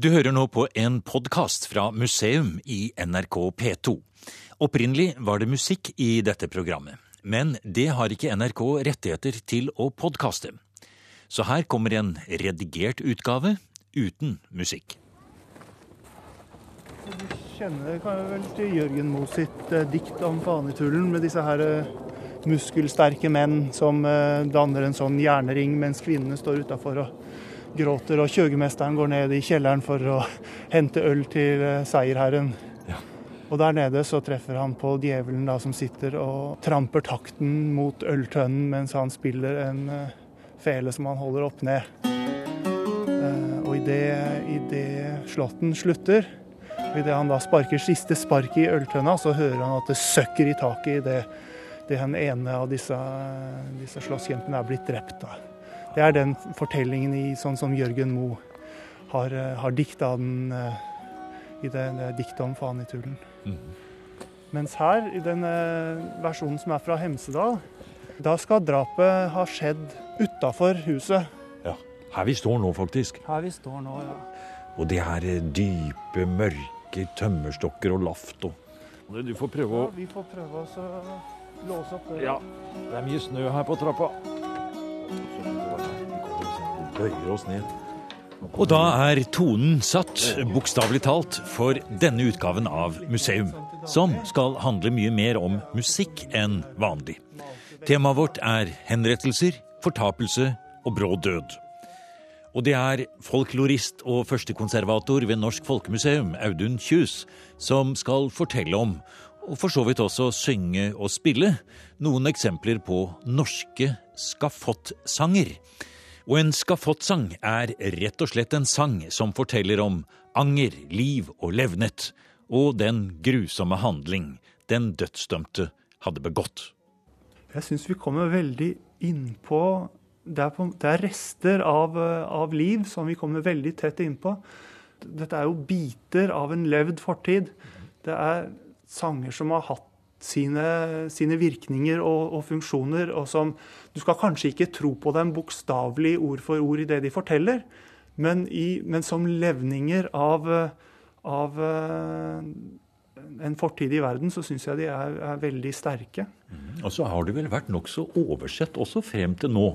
Du hører nå på en podkast fra museum i NRK P2. Opprinnelig var det musikk i dette programmet, men det har ikke NRK rettigheter til å podkaste. Så her kommer en redigert utgave uten musikk. Du kjenner kan vel til Jørgen Moe sitt eh, dikt om fanetullen med disse her eh, muskelsterke menn som eh, danner en sånn jernring mens kvinnene står utafor og gråter, og kjøgemesteren går ned i kjelleren for å hente øl til eh, seierherren. Ja. Og der nede så treffer han på djevelen da som sitter og tramper takten mot øltønnen mens han spiller en eh, fele som han holder opp ned. Eh, Og idet det slåtten slutter, og idet han da sparker siste spark i øltønna, så hører han at det søkker i taket idet det den ene av disse, disse slåsskjempene er blitt drept. da. Det er den fortellingen i sånn som Jørgen Moe har, eh, har dikta den eh, i det, det diktet om Fanitullen. Mens her, i den versjonen som er fra Hemsedal, da skal drapet ha skjedd utafor huset. Ja, Her vi står nå, faktisk. Her vi står nå, ja. Og det er eh, dype, mørke tømmerstokker og laft og Du får prøve å ja vi får prøve å låse opp døra. Ja, det er mye snø her på trappa. Bøyer oss ned. Og da er tonen satt, bokstavelig talt, for denne utgaven av Museum, som skal handle mye mer om musikk enn vanlig. Temaet vårt er henrettelser, fortapelse og brå død. Og det er folklorist og førstekonservator ved Norsk Folkemuseum, Audun Kjus, som skal fortelle om, og for så vidt også synge og spille, noen eksempler på norske skafottsanger. Og en skafottsang er rett og slett en sang som forteller om anger, liv og levnet, og den grusomme handling den dødsdømte hadde begått. Jeg syns vi kommer veldig innpå det, er det er rester av, eh, av liv som vi kommer veldig tett innpå. Dette er jo biter av en levd fortid. Det er sanger som har hatt sine, sine virkninger og, og, funksjoner, og som Du skal kanskje ikke tro på dem bokstavelig ord for ord i det de forteller, men, i, men som levninger av, av eh, en fortid i verden, så syns jeg de er, er veldig sterke. Og så har det vel vært nokså oversett også frem til nå.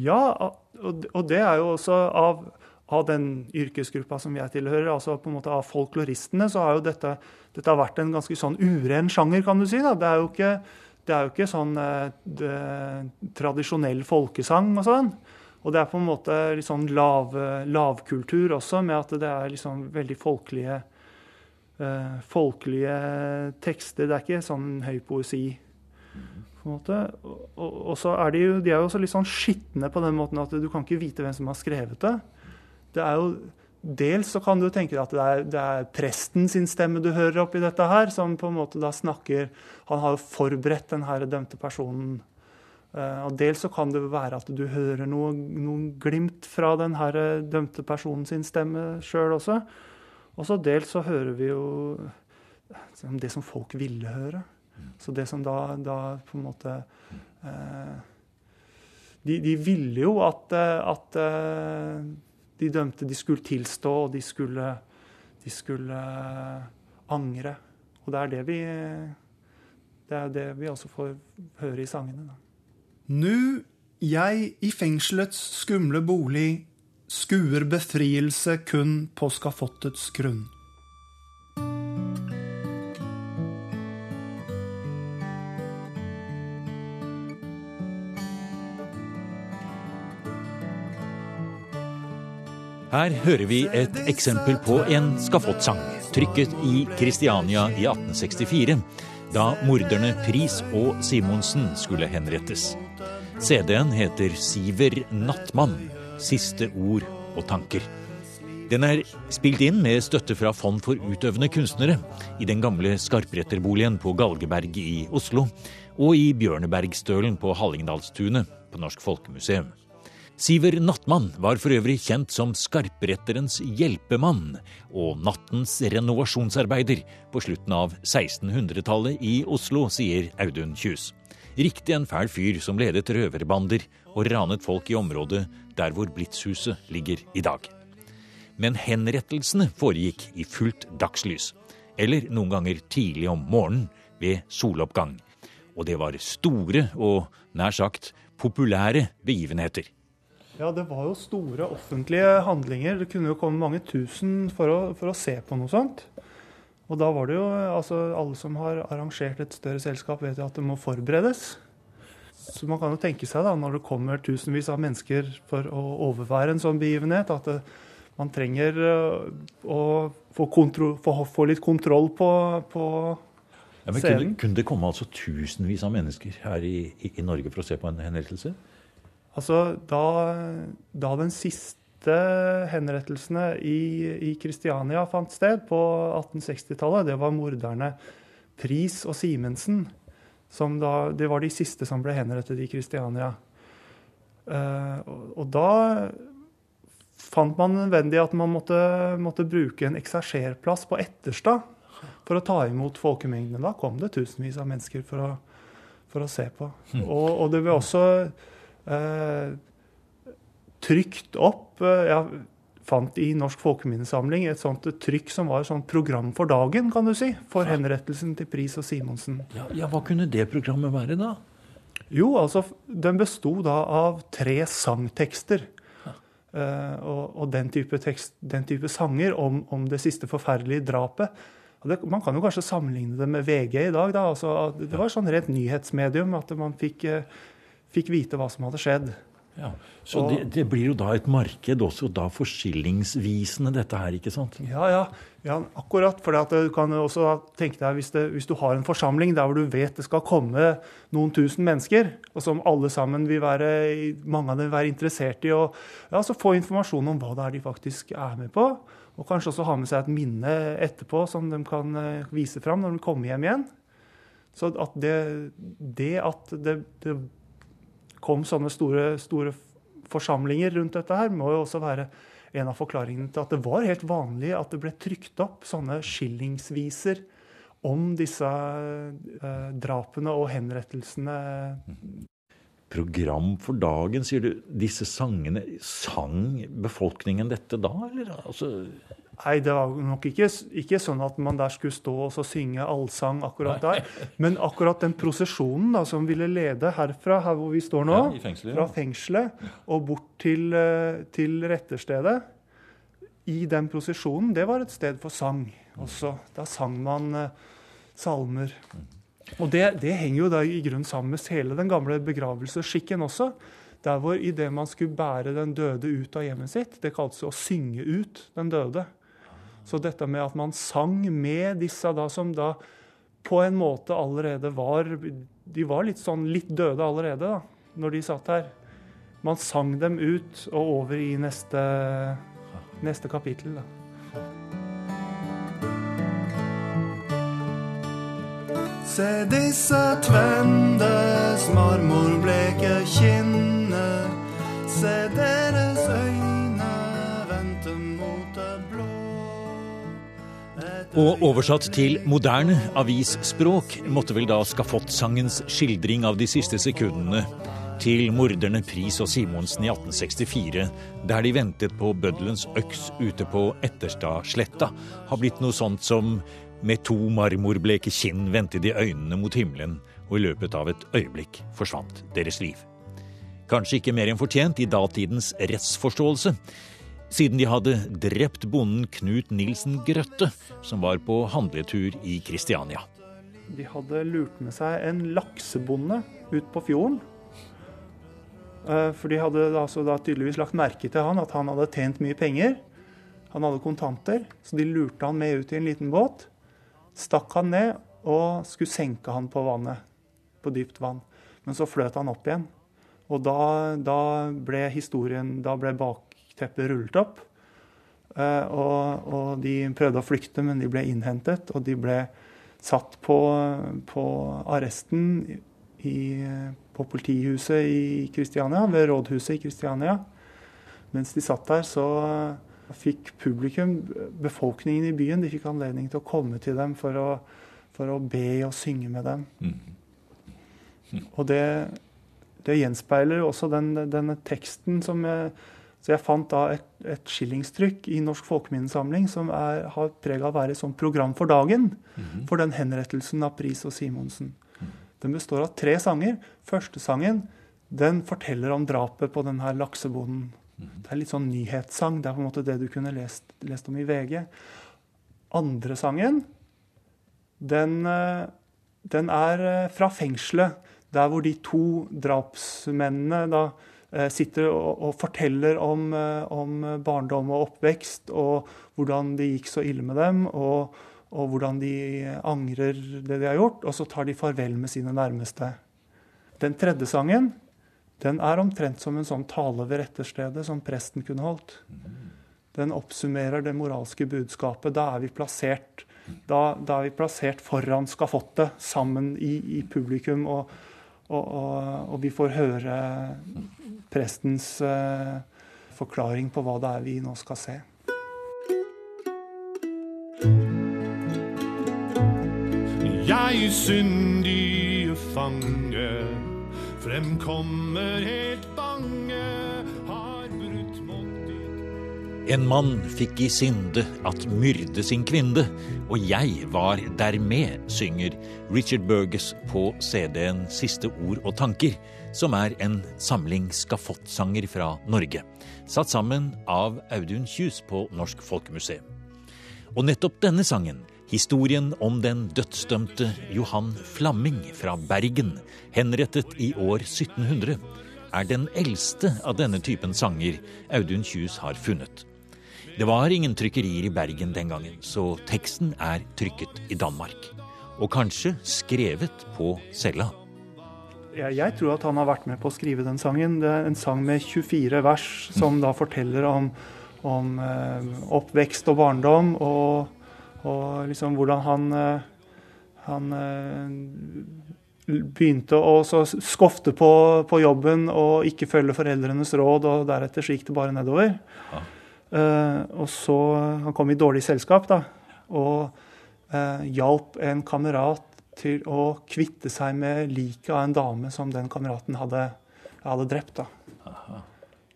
Ja, og og det er jo også av, av den yrkesgruppa som jeg tilhører, altså på en måte av folkloristene, så har jo dette, dette vært en ganske sånn uren sjanger, kan du si. da. Det er jo ikke, er jo ikke sånn eh, det, tradisjonell folkesang og sånn. Og det er på en måte litt sånn lav, lavkultur også, med at det er liksom veldig folkelige, eh, folkelige tekster. Det er ikke sånn høy poesi. på en måte. Og, og, og så er de jo, de er jo også litt sånn skitne på den måten at du kan ikke vite hvem som har skrevet det. Det er jo Dels så kan du tenke deg at det er, det er presten sin stemme du hører oppi dette her, som på en måte da snakker Han har jo forberedt den her dømte personen. Uh, og Dels så kan det være at du hører noe, noen glimt fra den her dømte personen sin stemme sjøl også. Og så dels så hører vi jo det som folk ville høre. Så det som da, da på en måte de, de, ville jo at, at de dømte de skulle tilstå, og de skulle, de skulle angre. Og det er det vi det er det vi også får høre i sangene. Nu, jeg i fengselets skumle bolig, skuer befrielse kun på skafottets grunn. Her hører vi et eksempel på en skafottsang, trykket i Kristiania i 1864, da morderne Pris og Simonsen skulle henrettes. CD-en heter Siver Nattmann siste ord og tanker. Den er spilt inn med støtte fra Fond for utøvende kunstnere i den gamle skarpretterboligen på Galgeberg i Oslo og i Bjørnebergstølen på Hallingdalstunet på Norsk Folkemuseum. Siver Nattmann var for øvrig kjent som skarpretterens hjelpemann og nattens renovasjonsarbeider på slutten av 1600-tallet i Oslo, sier Audun Kjus. Riktig en fæl fyr som ledet røverbander og ranet folk i området der hvor Blitzhuset ligger i dag. Men henrettelsene foregikk i fullt dagslys. Eller noen ganger tidlig om morgenen ved soloppgang. Og det var store og nær sagt populære begivenheter. Ja, det var jo store offentlige handlinger. Det kunne jo komme mange tusen for å, for å se på noe sånt. Og da var det jo altså Alle som har arrangert et større selskap, vet jo at det må forberedes. Så man kan jo tenke seg, da, når det kommer tusenvis av mennesker for å overvære en sånn begivenhet, at det, man trenger øh, å få, kontro, få, få litt kontroll på, på ja, men kunne, kunne, det komme altså tusenvis av mennesker her i, i, i Norge for å se på en henrettelse? Altså, da, da den siste henrettelsene i, i Kristiania fant sted på 1860-tallet, det var morderne Pris og Simensen. Som da, det var de siste som ble henrettet i Kristiania. Uh, og, da fant man nødvendig at man måtte, måtte bruke en ekserserplass på Etterstad for å ta imot folkemengdene. Da kom det tusenvis av mennesker for å, for å se på. Mm. Og, og, det ble også trykt opp eh, Jeg fant i Norsk folkeminnesamling et sånt trykk som var et sånt program for dagen, kan du si, for henrettelsen til Pris og Simonsen. Ja, ja, Hva kunne det programmet være, da? Jo, altså, Den besto da av tre sangtekster. Uh, og, og den, type tekst, den, type sanger om, om det siste forferdelige drapet. Det, man kan jo kanskje sammenligne det med VG i dag. Da. Altså, det var sånn rent nyhetsmedium at man fikk, eh, fikk vite hva som hadde skjedd. Ja, Så og, det, det, blir jo da et marked også da for skillingsvisene, dette her, ikke sant? Ja, ja, ja akkurat. For du kan også tenke deg hvis, det, hvis, du har en forsamling der hvor du vet det skal komme noen tusen mennesker, og som alle sammen vil være, mange av dem vil være interessert i og, ja, få informasjon om hva det er de faktisk er med på. Og kanskje også ha med seg et minne etterpå som de kan eh, vise fram når de kommer hjem igjen. Så at det, det at det, det, kom sånne store, store, forsamlinger rundt dette her, må jo også være en av forklaringene til at det var helt vanlig at det ble trykt opp sånne skillingsviser om disse eh, drapene og henrettelsene program for dagen, sier du. Disse sangene Sang befolkningen dette da, eller? Altså Nei, det var nok ikke, ikke, sånn at man der skulle stå og synge allsang akkurat der. Men akkurat den prosesjonen da, som ville lede herfra, her hvor vi står nå, ja, fengselet, fra fengselet og bort til, eh, til retterstedet I den prosesjonen, det var et sted for sang også. Da sang man uh, salmer. Mm. Og det, det, henger jo da i grunn sammen med hele den gamle begravelsesskikken også. Der hvor idet man skulle bære den døde ut av hjemmet sitt, det kaltes å synge ut den døde. Så dette med at man sang med disse da som da på en måte allerede var De var litt sånn litt døde allerede da, når de satt her. Man sang dem ut og over i neste, neste kapittel. da. Se disse tvendes marmorbleke kinner. Se deres Og oversatt til moderne avisspråk måtte vel da Skafottsangens skildring av de siste sekundene til morderne Pris og Simonsen i 1864, der de ventet på bøddelens øks ute på Etterstadsletta, har blitt noe sånt som med to marmorbleke kinn vendte de øynene mot himmelen, og i løpet av et øyeblikk forsvant deres liv. Kanskje ikke mer enn fortjent i datidens rettsforståelse, siden de hadde drept bonden Knut Nilsen Grøtte, som var på handletur i Kristiania. De hadde lurt med seg en laksebonde ut på fjorden. Eh, for de hadde altså tydeligvis lagt merke til han at han hadde tjent mye penger. Han hadde kontanter, så de lurte han med ut i en liten båt stakk han ned og skulle senke han på vannet, på dypt vann. Men så fløt han opp igjen. Og da, da ble historien Da ble bakteppet rullet opp. Eh, og, og, de prøvde å flykte, men de ble innhentet. Og de ble satt på, på arresten i, på politihuset i Kristiania, ved rådhuset i Kristiania. Mens de satt der, så fikk publikum, befolkningen i byen, de fikk anledning til å komme til dem for å, for å be og synge med dem. Mm. Og det, det gjenspeiler også den, denne teksten som, Så jeg fant da et, et skillingstrykk i Norsk folkeminnesamling som er, har preg av å være et sånt program for dagen Mhm. for den henrettelsen av Pris og Simonsen. Den består av tre sanger. Første sangen den forteller om drapet på den her laksebonden. Det er litt sånn nyhetssang. Det er på en måte det du kunne lest, lest om i VG. Andre sangen, den, eh, den er eh, fra fengselet. Der hvor de to drapsmennene da sitter og, og forteller om, eh, om barndom og oppvekst, og hvordan det gikk så ille med dem, og, og hvordan de angrer det de har gjort. Og så tar de farvel med sine nærmeste. Den tredje sangen den er omtrent som en sånn tale ved retterstedet som presten kunne holdt. Den oppsummerer det moralske budskapet. Da er vi plassert, da, da er vi plassert foran skafottet sammen i, i publikum, og, og, og, og vi får høre prestens uh, forklaring på hva det er vi nå skal se. Jeg syndige fange, fremkommer helt En mann fikk i synde at myrde sin kvinne, og jeg var dermed, synger Richard Burgess på CD-en Siste ord og tanker, som er en samling skafottsanger fra Norge, satt sammen av Audun Kjus på Norsk Folkemuseum. Og nettopp denne sangen, historien om den dødsdømte Johan Flamming fra Bergen, henrettet i år 1700, er den eldste av denne typen sanger Audun Kjus har funnet. Det var ingen trykkerier i Bergen den gangen, så teksten er trykket i Danmark. Og kanskje skrevet på cella. Jeg, jeg tror at han har vært med på å skrive den sangen. Det er en sang med 24 vers som da forteller om, om eh, oppvekst og barndom, og, og liksom hvordan han, eh, han eh, begynte å så skofte på, på jobben og ikke følge foreldrenes råd, og deretter så gikk det bare nedover. Eh, og så Han kom i dårlig selskap, da, og eh, hjalp en kamerat til å kvitte seg med liket av en dame som den kameraten hadde, hadde drept.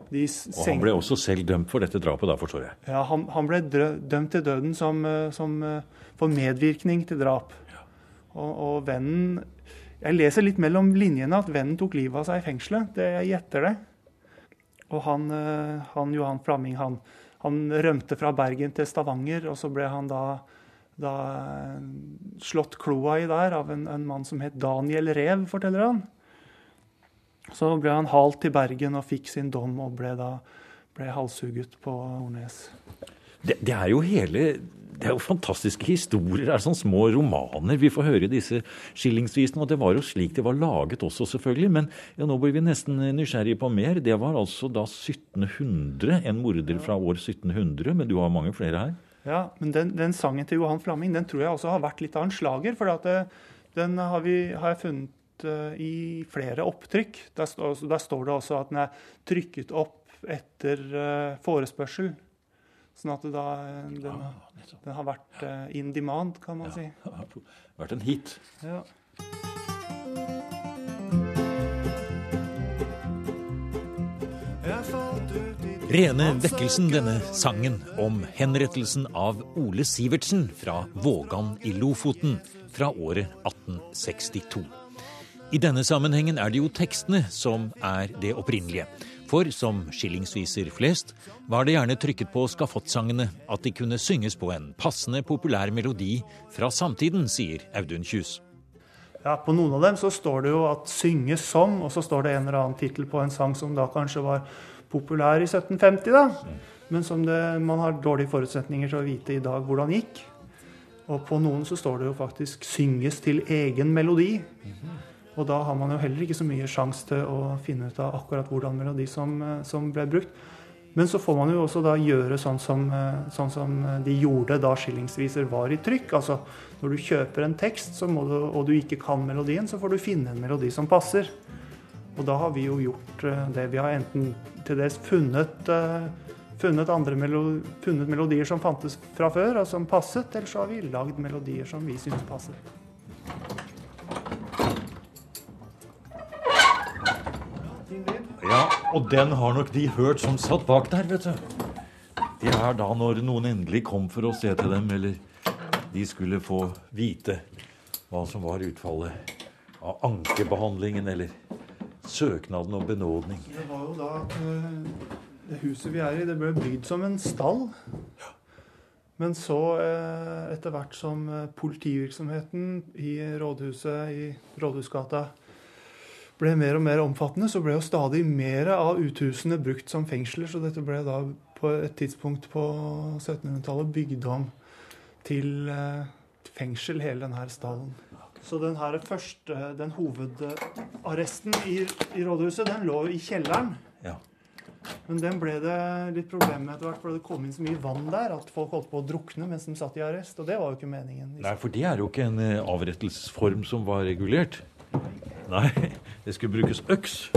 Og han ble også selv dømt for dette drapet, da, forstår jeg. ja, han, han ble dømt til døden som, eh, som, eh, for medvirkning til drap. Og, og vennen Jeg leser litt mellom linjene at vennen tok livet av seg i fengselet. Det, jeg gjetter det. Og han, eh, han Johan Flamming han, han rømte fra Bergen til Stavanger, og så ble han da, da eh, slått kloa i der av en, en mann som het Daniel Rev, forteller han. Så ble han halt til Bergen og fikk sin dom og ble da ble halshugget på Ornes. Det, det er jo hele det er jo fantastiske historier. Det er sånne små romaner vi får høre disse skillingsvisene. Og det var jo slik det var laget også, selvfølgelig. Men ja, nå blir vi nesten nysgjerrige på mer. Det var altså da 1700, en morder fra år 1700. Men du har mange flere her. Ja, men den, den sangen til Johan Flamming den tror jeg også har vært litt av en slager. For det, den har, vi, har jeg funnet eh, i flere opptrykk. Der, står- der står det også at den er trykket opp etter eh, forespørsel. Sånn at det da, eh, den, den har vært eh, in demand, kan man si. Det har vært en hit. Ja. Rene vekkelsen, denne sangen om henrettelsen av Ole Sivertsen fra Vågan i Lofoten fra året 1862. I denne sammenhengen er det jo tekstene som er det opprinnelige. For som skillingsviser flest var det gjerne trykket på skafottsangene at de kunne synges på en passende populær melodi fra samtiden, sier Audun Kjus. Ja, På noen av dem så står det jo at 'synges som', og så står det en eller annen tittel på en sang som da kanskje var populær i 1750, da. Men som det, man har dårlige forutsetninger til å vite i dag hvordan gikk. Og på noen så står det jo faktisk 'synges til egen melodi'. Og da har man jo heller ikke så mye sjanse til å finne ut av akkurat hvordan melodi som, eh, som ble brukt. Men så får man jo også da gjøre sånn som, eh, sånn som de gjorde da skillingsviser var i trykk. Altså når du kjøper en tekst du, og du ikke kan melodien, så får du finne en melodi som passer. Og da har vi jo gjort eh, det. Vi har enten til dels funnet, funnet, andre melo, funnet melodier som fantes fra før, og som passet, eller så har vi lagd melodier som vi syns passer. Ja, Og den har nok de hørt som satt bak der, vet du. Det er da når noen endelig kom for å se til dem, eller de skulle få vite hva som var utfallet av ankebehandlingen eller søknaden om benådning. Det var jo da at eh, det huset vi er i, det ble bygd som en stall. Men så, eh, etter hvert som eh, politivirksomheten i rådhuset i Rådhusgata ble mer og mer omfattende, så ble jo stadig mer av uthusene brukt som fengsler. Så dette ble da på et tidspunkt på 1700-tallet bygd om til eh, fengsel, hele denne stallen. Så den her første, den hovedarresten i, i rådhuset, den lå i kjelleren. Ja. Men den ble det litt problem med etter hvert, for det kom inn så mye vann der at folk holdt på å drukne mens de satt i arrest. Og det var jo ikke meningen. Nei, for det er jo ikke en eh, avrettelsesform som var regulert. Nei, det skulle brukes øks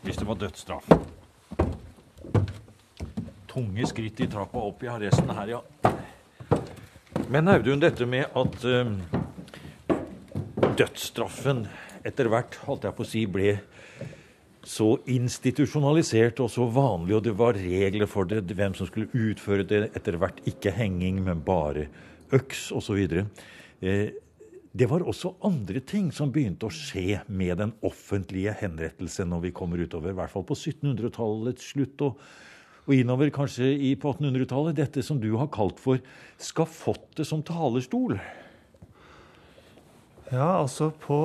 hvis det var dødsstraff. Tunge skritt i trappa opp i arresten her, ja. Men Audun, dette med at eh, dødsstraffen etter hvert, holdt jeg på å si, ble så institusjonalisert og så vanlig, og det var regler for det, hvem som skulle utføre det etter hvert. Ikke henging, men bare øks osv. Eh, det var også andre ting som begynte å skje med den offentlige henrettelse når vi kommer utover, i hvert fall på 1700-tallets slutt og, og innover kanskje i, på 1800-tallet. Dette som du har kalt for skafottet som talerstol. Ja, altså på,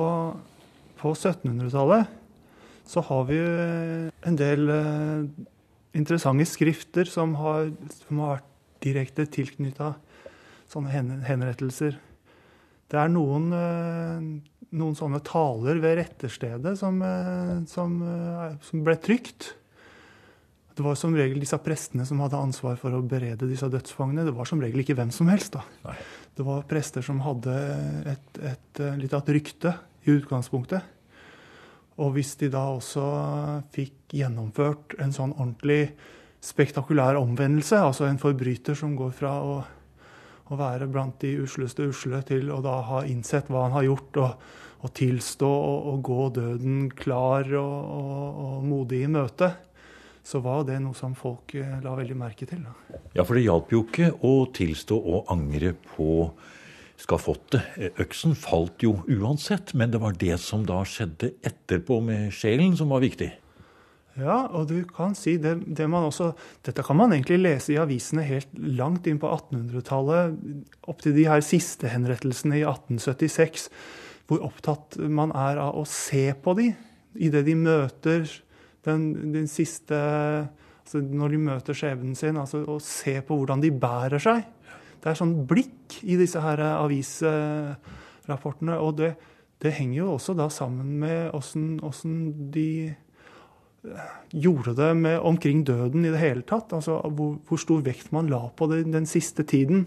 på 1700-tallet så har vi en del eh, interessante skrifter som har, som har vært direkte tilknytta sånne hen, henrettelser. Det er noen, eh, noen sånne taler ved retterstedet som, eh, som, eh, som ble trykt. Det var som regel disse prestene som hadde ansvar for å berede disse dødsfangene. Det var som regel ikke hvem som helst. da. Nei. Det var prester som hadde et, et, litt av et rykte i utgangspunktet. Og hvis de da også fikk gjennomført en sånn ordentlig spektakulær omvendelse, altså en forbryter som går fra å, å være blant de usleste usle til å da ha innsett hva han har gjort, og, og tilstå og, og gå døden klar og, og, modig i møte, så var det noe som folk eh, la veldig merke til. Da. Ja, for det hjalp jo ikke å tilstå og angre på skafottet. Øksen falt jo uansett, men det var det som da skjedde etterpå med sjelen, som var viktig. Ja, og du kan si det, det også Dette kan man egentlig lese i avisene helt langt inn på 1800-tallet, opp til de her siste henrettelsene i 1876, hvor opptatt man er av å se på de idet de møter den, den siste altså Når de møter skjebnen sin, altså å se på hvordan de bærer seg. Det er sånn blikk i disse her avisrapportene. Og det, det henger jo også da sammen med åssen de gjorde det med omkring døden i det hele tatt. Altså hvor, hvor stor vekt man la på det den siste tiden.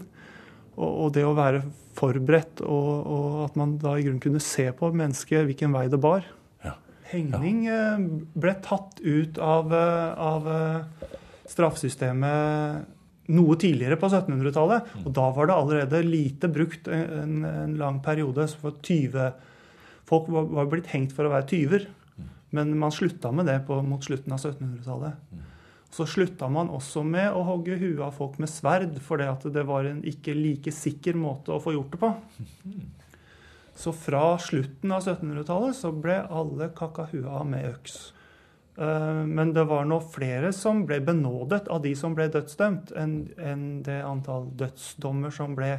Og, og det å være forberedt, og, og, at man da i grunnen kunne se på mennesket hvilken vei det bar. Ja. Hengning ja. ble tatt ut av, eh, av straffesystemet noe tidligere på 1700-tallet. Og da var det allerede lite brukt en, en lang periode. for 20 Folk var, var, blitt hengt for å være tyver. Men man slutta med det på, mot slutten av 1700-tallet. Så slutta man også med å hogge huet av folk med sverd, for det var en ikke like sikker måte å få gjort det på. Så fra slutten av 1700-tallet så ble alle kakka huet av med øks. Eh, men det var nå flere som ble benådet av de som ble dødsdømt, enn det antall dødsdommer som ble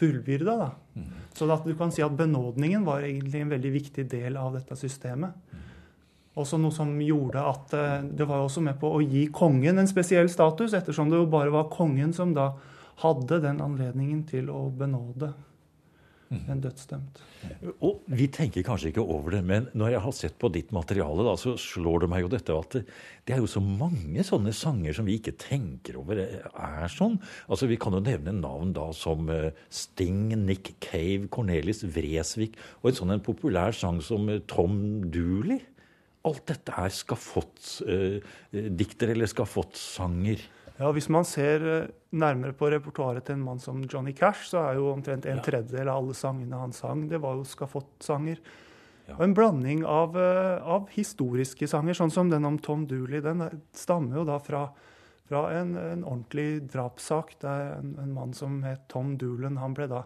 fullbyrda. Da. Så at du kan si at benådningen var egentlig en veldig viktig del av dette systemet. Også noe som gjorde at eh, det var også med på å gi kongen en spesiell status, ettersom det jo bare var kongen som da hadde den anledningen til å benåde en dødsdømt. Og vi tenker kanskje ikke over det, men når jeg har sett på ditt materiale, da, så slår det meg jo dette at det, er jo så mange sånne sanger som vi ikke tenker over er sånn. Altså Vi kan jo nevne navn da som eh, Sting, Nick Cave, Cornelis Vresvik og en sånn en populær sang som eh, Tom Dooley. Alt dette er skafottsdikter eh, eller skafottsanger. Ja, Hvis man ser eh, nærmere på repertoaret til en mann som Johnny Cash, så er jo omtrent en tredjedel av alle sangene han sang, det var jo skafottsanger. Ja. Og en blanding av, eh, av historiske sanger, sånn som den om Tom Dooley. Den er- stammer jo da fra, fra en, en ordentlig drapssak. Det er en, en mann som het Tom Doolan. Han ble da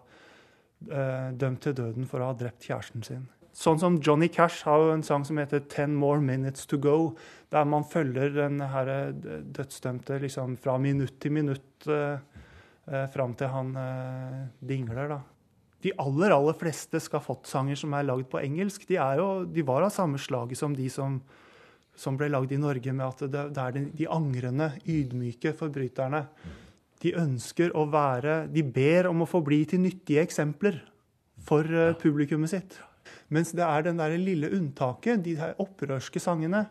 eh, dømt til døden for å ha drept kjæresten sin. Sånn som Johnny Cash har jo en sang som heter 'Ten More Minutes To Go', der man følger den her eh, dødsdømte liksom fra minutt til minutt eh, eh, fram til han eh, dingler, da. De aller, aller fleste skafottsanger som er lagd på engelsk, de, er jo, de var av samme slaget som de som, som ble lagd i Norge, med at det, det er de, de angrende, ydmyke forbryterne. De ønsker å være De ber om å få bli til nyttige eksempler for eh, publikummet sitt. Mens det er den der lille unntaket, de her opprørske sangene.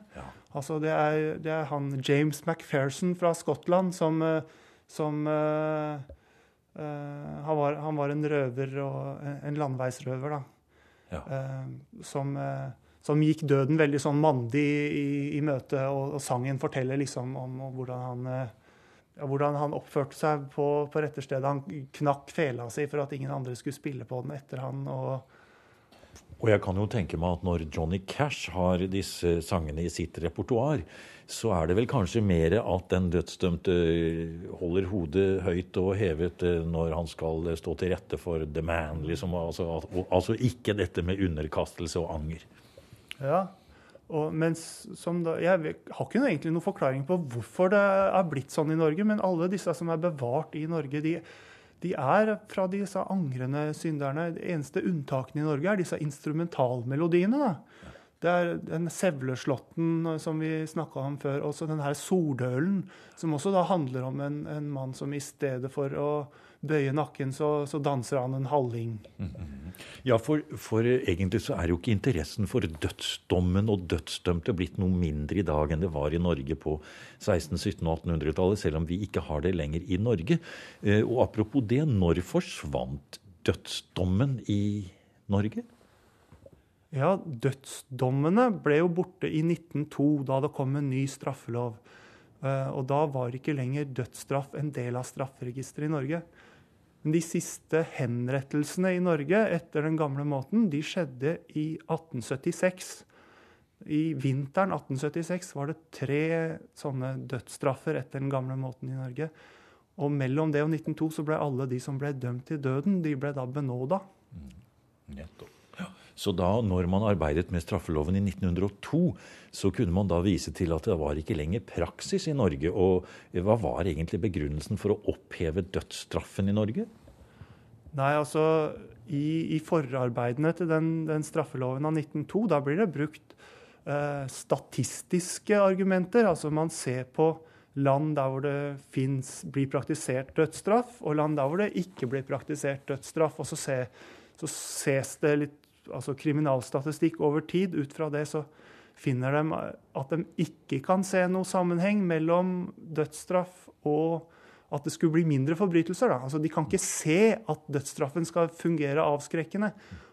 Altså det er, det er han James McPherson fra Skottland som, eh, som uh, uh, han, var, han var en røver og en- landeveisrøver, da. Ja. Uh, som, som gikk døden veldig sånn mandig i, i møte, og, og sangen forteller liksom om, om hvordan han hvordan han oppførte seg på, på retterstedet. Han knakk fela si for at ingen andre skulle spille på den etter han. og Og jeg kan jo tenke meg at når Johnny Cash har disse sangene i sitt repertoar, så er det vel kanskje mer at den dødsdømte holder hodet høyt og hevet eh, når han skal stå til rette for the man, liksom. Altså, altså ikke dette med underkastelse og anger. Ja, og mens da, Jeg har ikke noe, egentlig noen forklaring på hvorfor det er blitt sånn i Norge, men alle disse som er bevart i Norge, de, de er fra disse angrende synderne. Det eneste unntakene i Norge er disse instrumentalmelodiene. da. Det er den Sevleslåtten som vi snakka om før, også den her Sordølen, som også da handler om en, en mann som i stedet for å bøye nakken, så, så danser han en halling. Ja, for, for egentlig så er jo ikke interessen for dødsdommen og dødsdømte blitt noe mindre i dag enn det var i Norge på 1600-, 1700- og 1800-tallet, selv om vi ikke har det lenger i Norge. Eh, Og apropos det, når forsvant dødsdommen i Norge? Ja, dødsdommene ble jo borte i 1902, da det kom en ny straffelov. Eh, Og da var ikke lenger dødsstraff en del av strafferegisteret i Norge. Men de siste henrettelsene i Norge etter den gamle måten, de skjedde i 1876. I vinteren 1876 var det tre sånne dødsstraffer etter den gamle måten i Norge. Og mellom det og 1902 så ble alle de som ble dømt til døden, de ble da benåda. Nettopp. Så da, når man arbeidet med straffeloven i 1902, så kunne man da vise til at det var ikke lenger praksis i Norge. Og hva var egentlig begrunnelsen for å oppheve dødsstraffen i Norge? Nei, altså i, i forarbeidene til den, den straffeloven av 1902, da blir det brukt eh, statistiske argumenter. Altså man ser på land der hvor det finnes, blir praktisert dødsstraff, og land der hvor det ikke blir praktisert dødsstraff. Og så, se, så ses det litt altså kriminalstatistikk over tid. Ut fra det så finner de at de ikke kan se noe sammenheng mellom dødsstraff og at det skulle bli mindre forbrytelser. Da. Altså, de kan ikke se at dødsstraffen skal fungere avskrekkende.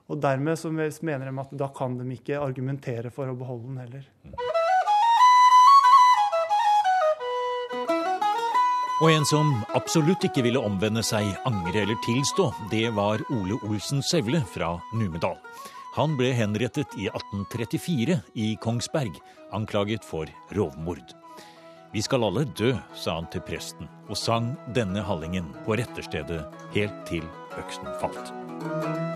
Og dermed så mener de at da kan de ikke argumentere for å beholde den heller. Og en som absolutt ikke ville omvende seg, angre eller tilstå, det var Ole Olsen Sevle fra Numedal. Han ble henrettet i 1834 i Kongsberg, anklaget for rovmord. Vi skal alle dø, sa han til presten, og sang denne hallingen på retterstedet helt til øksen falt.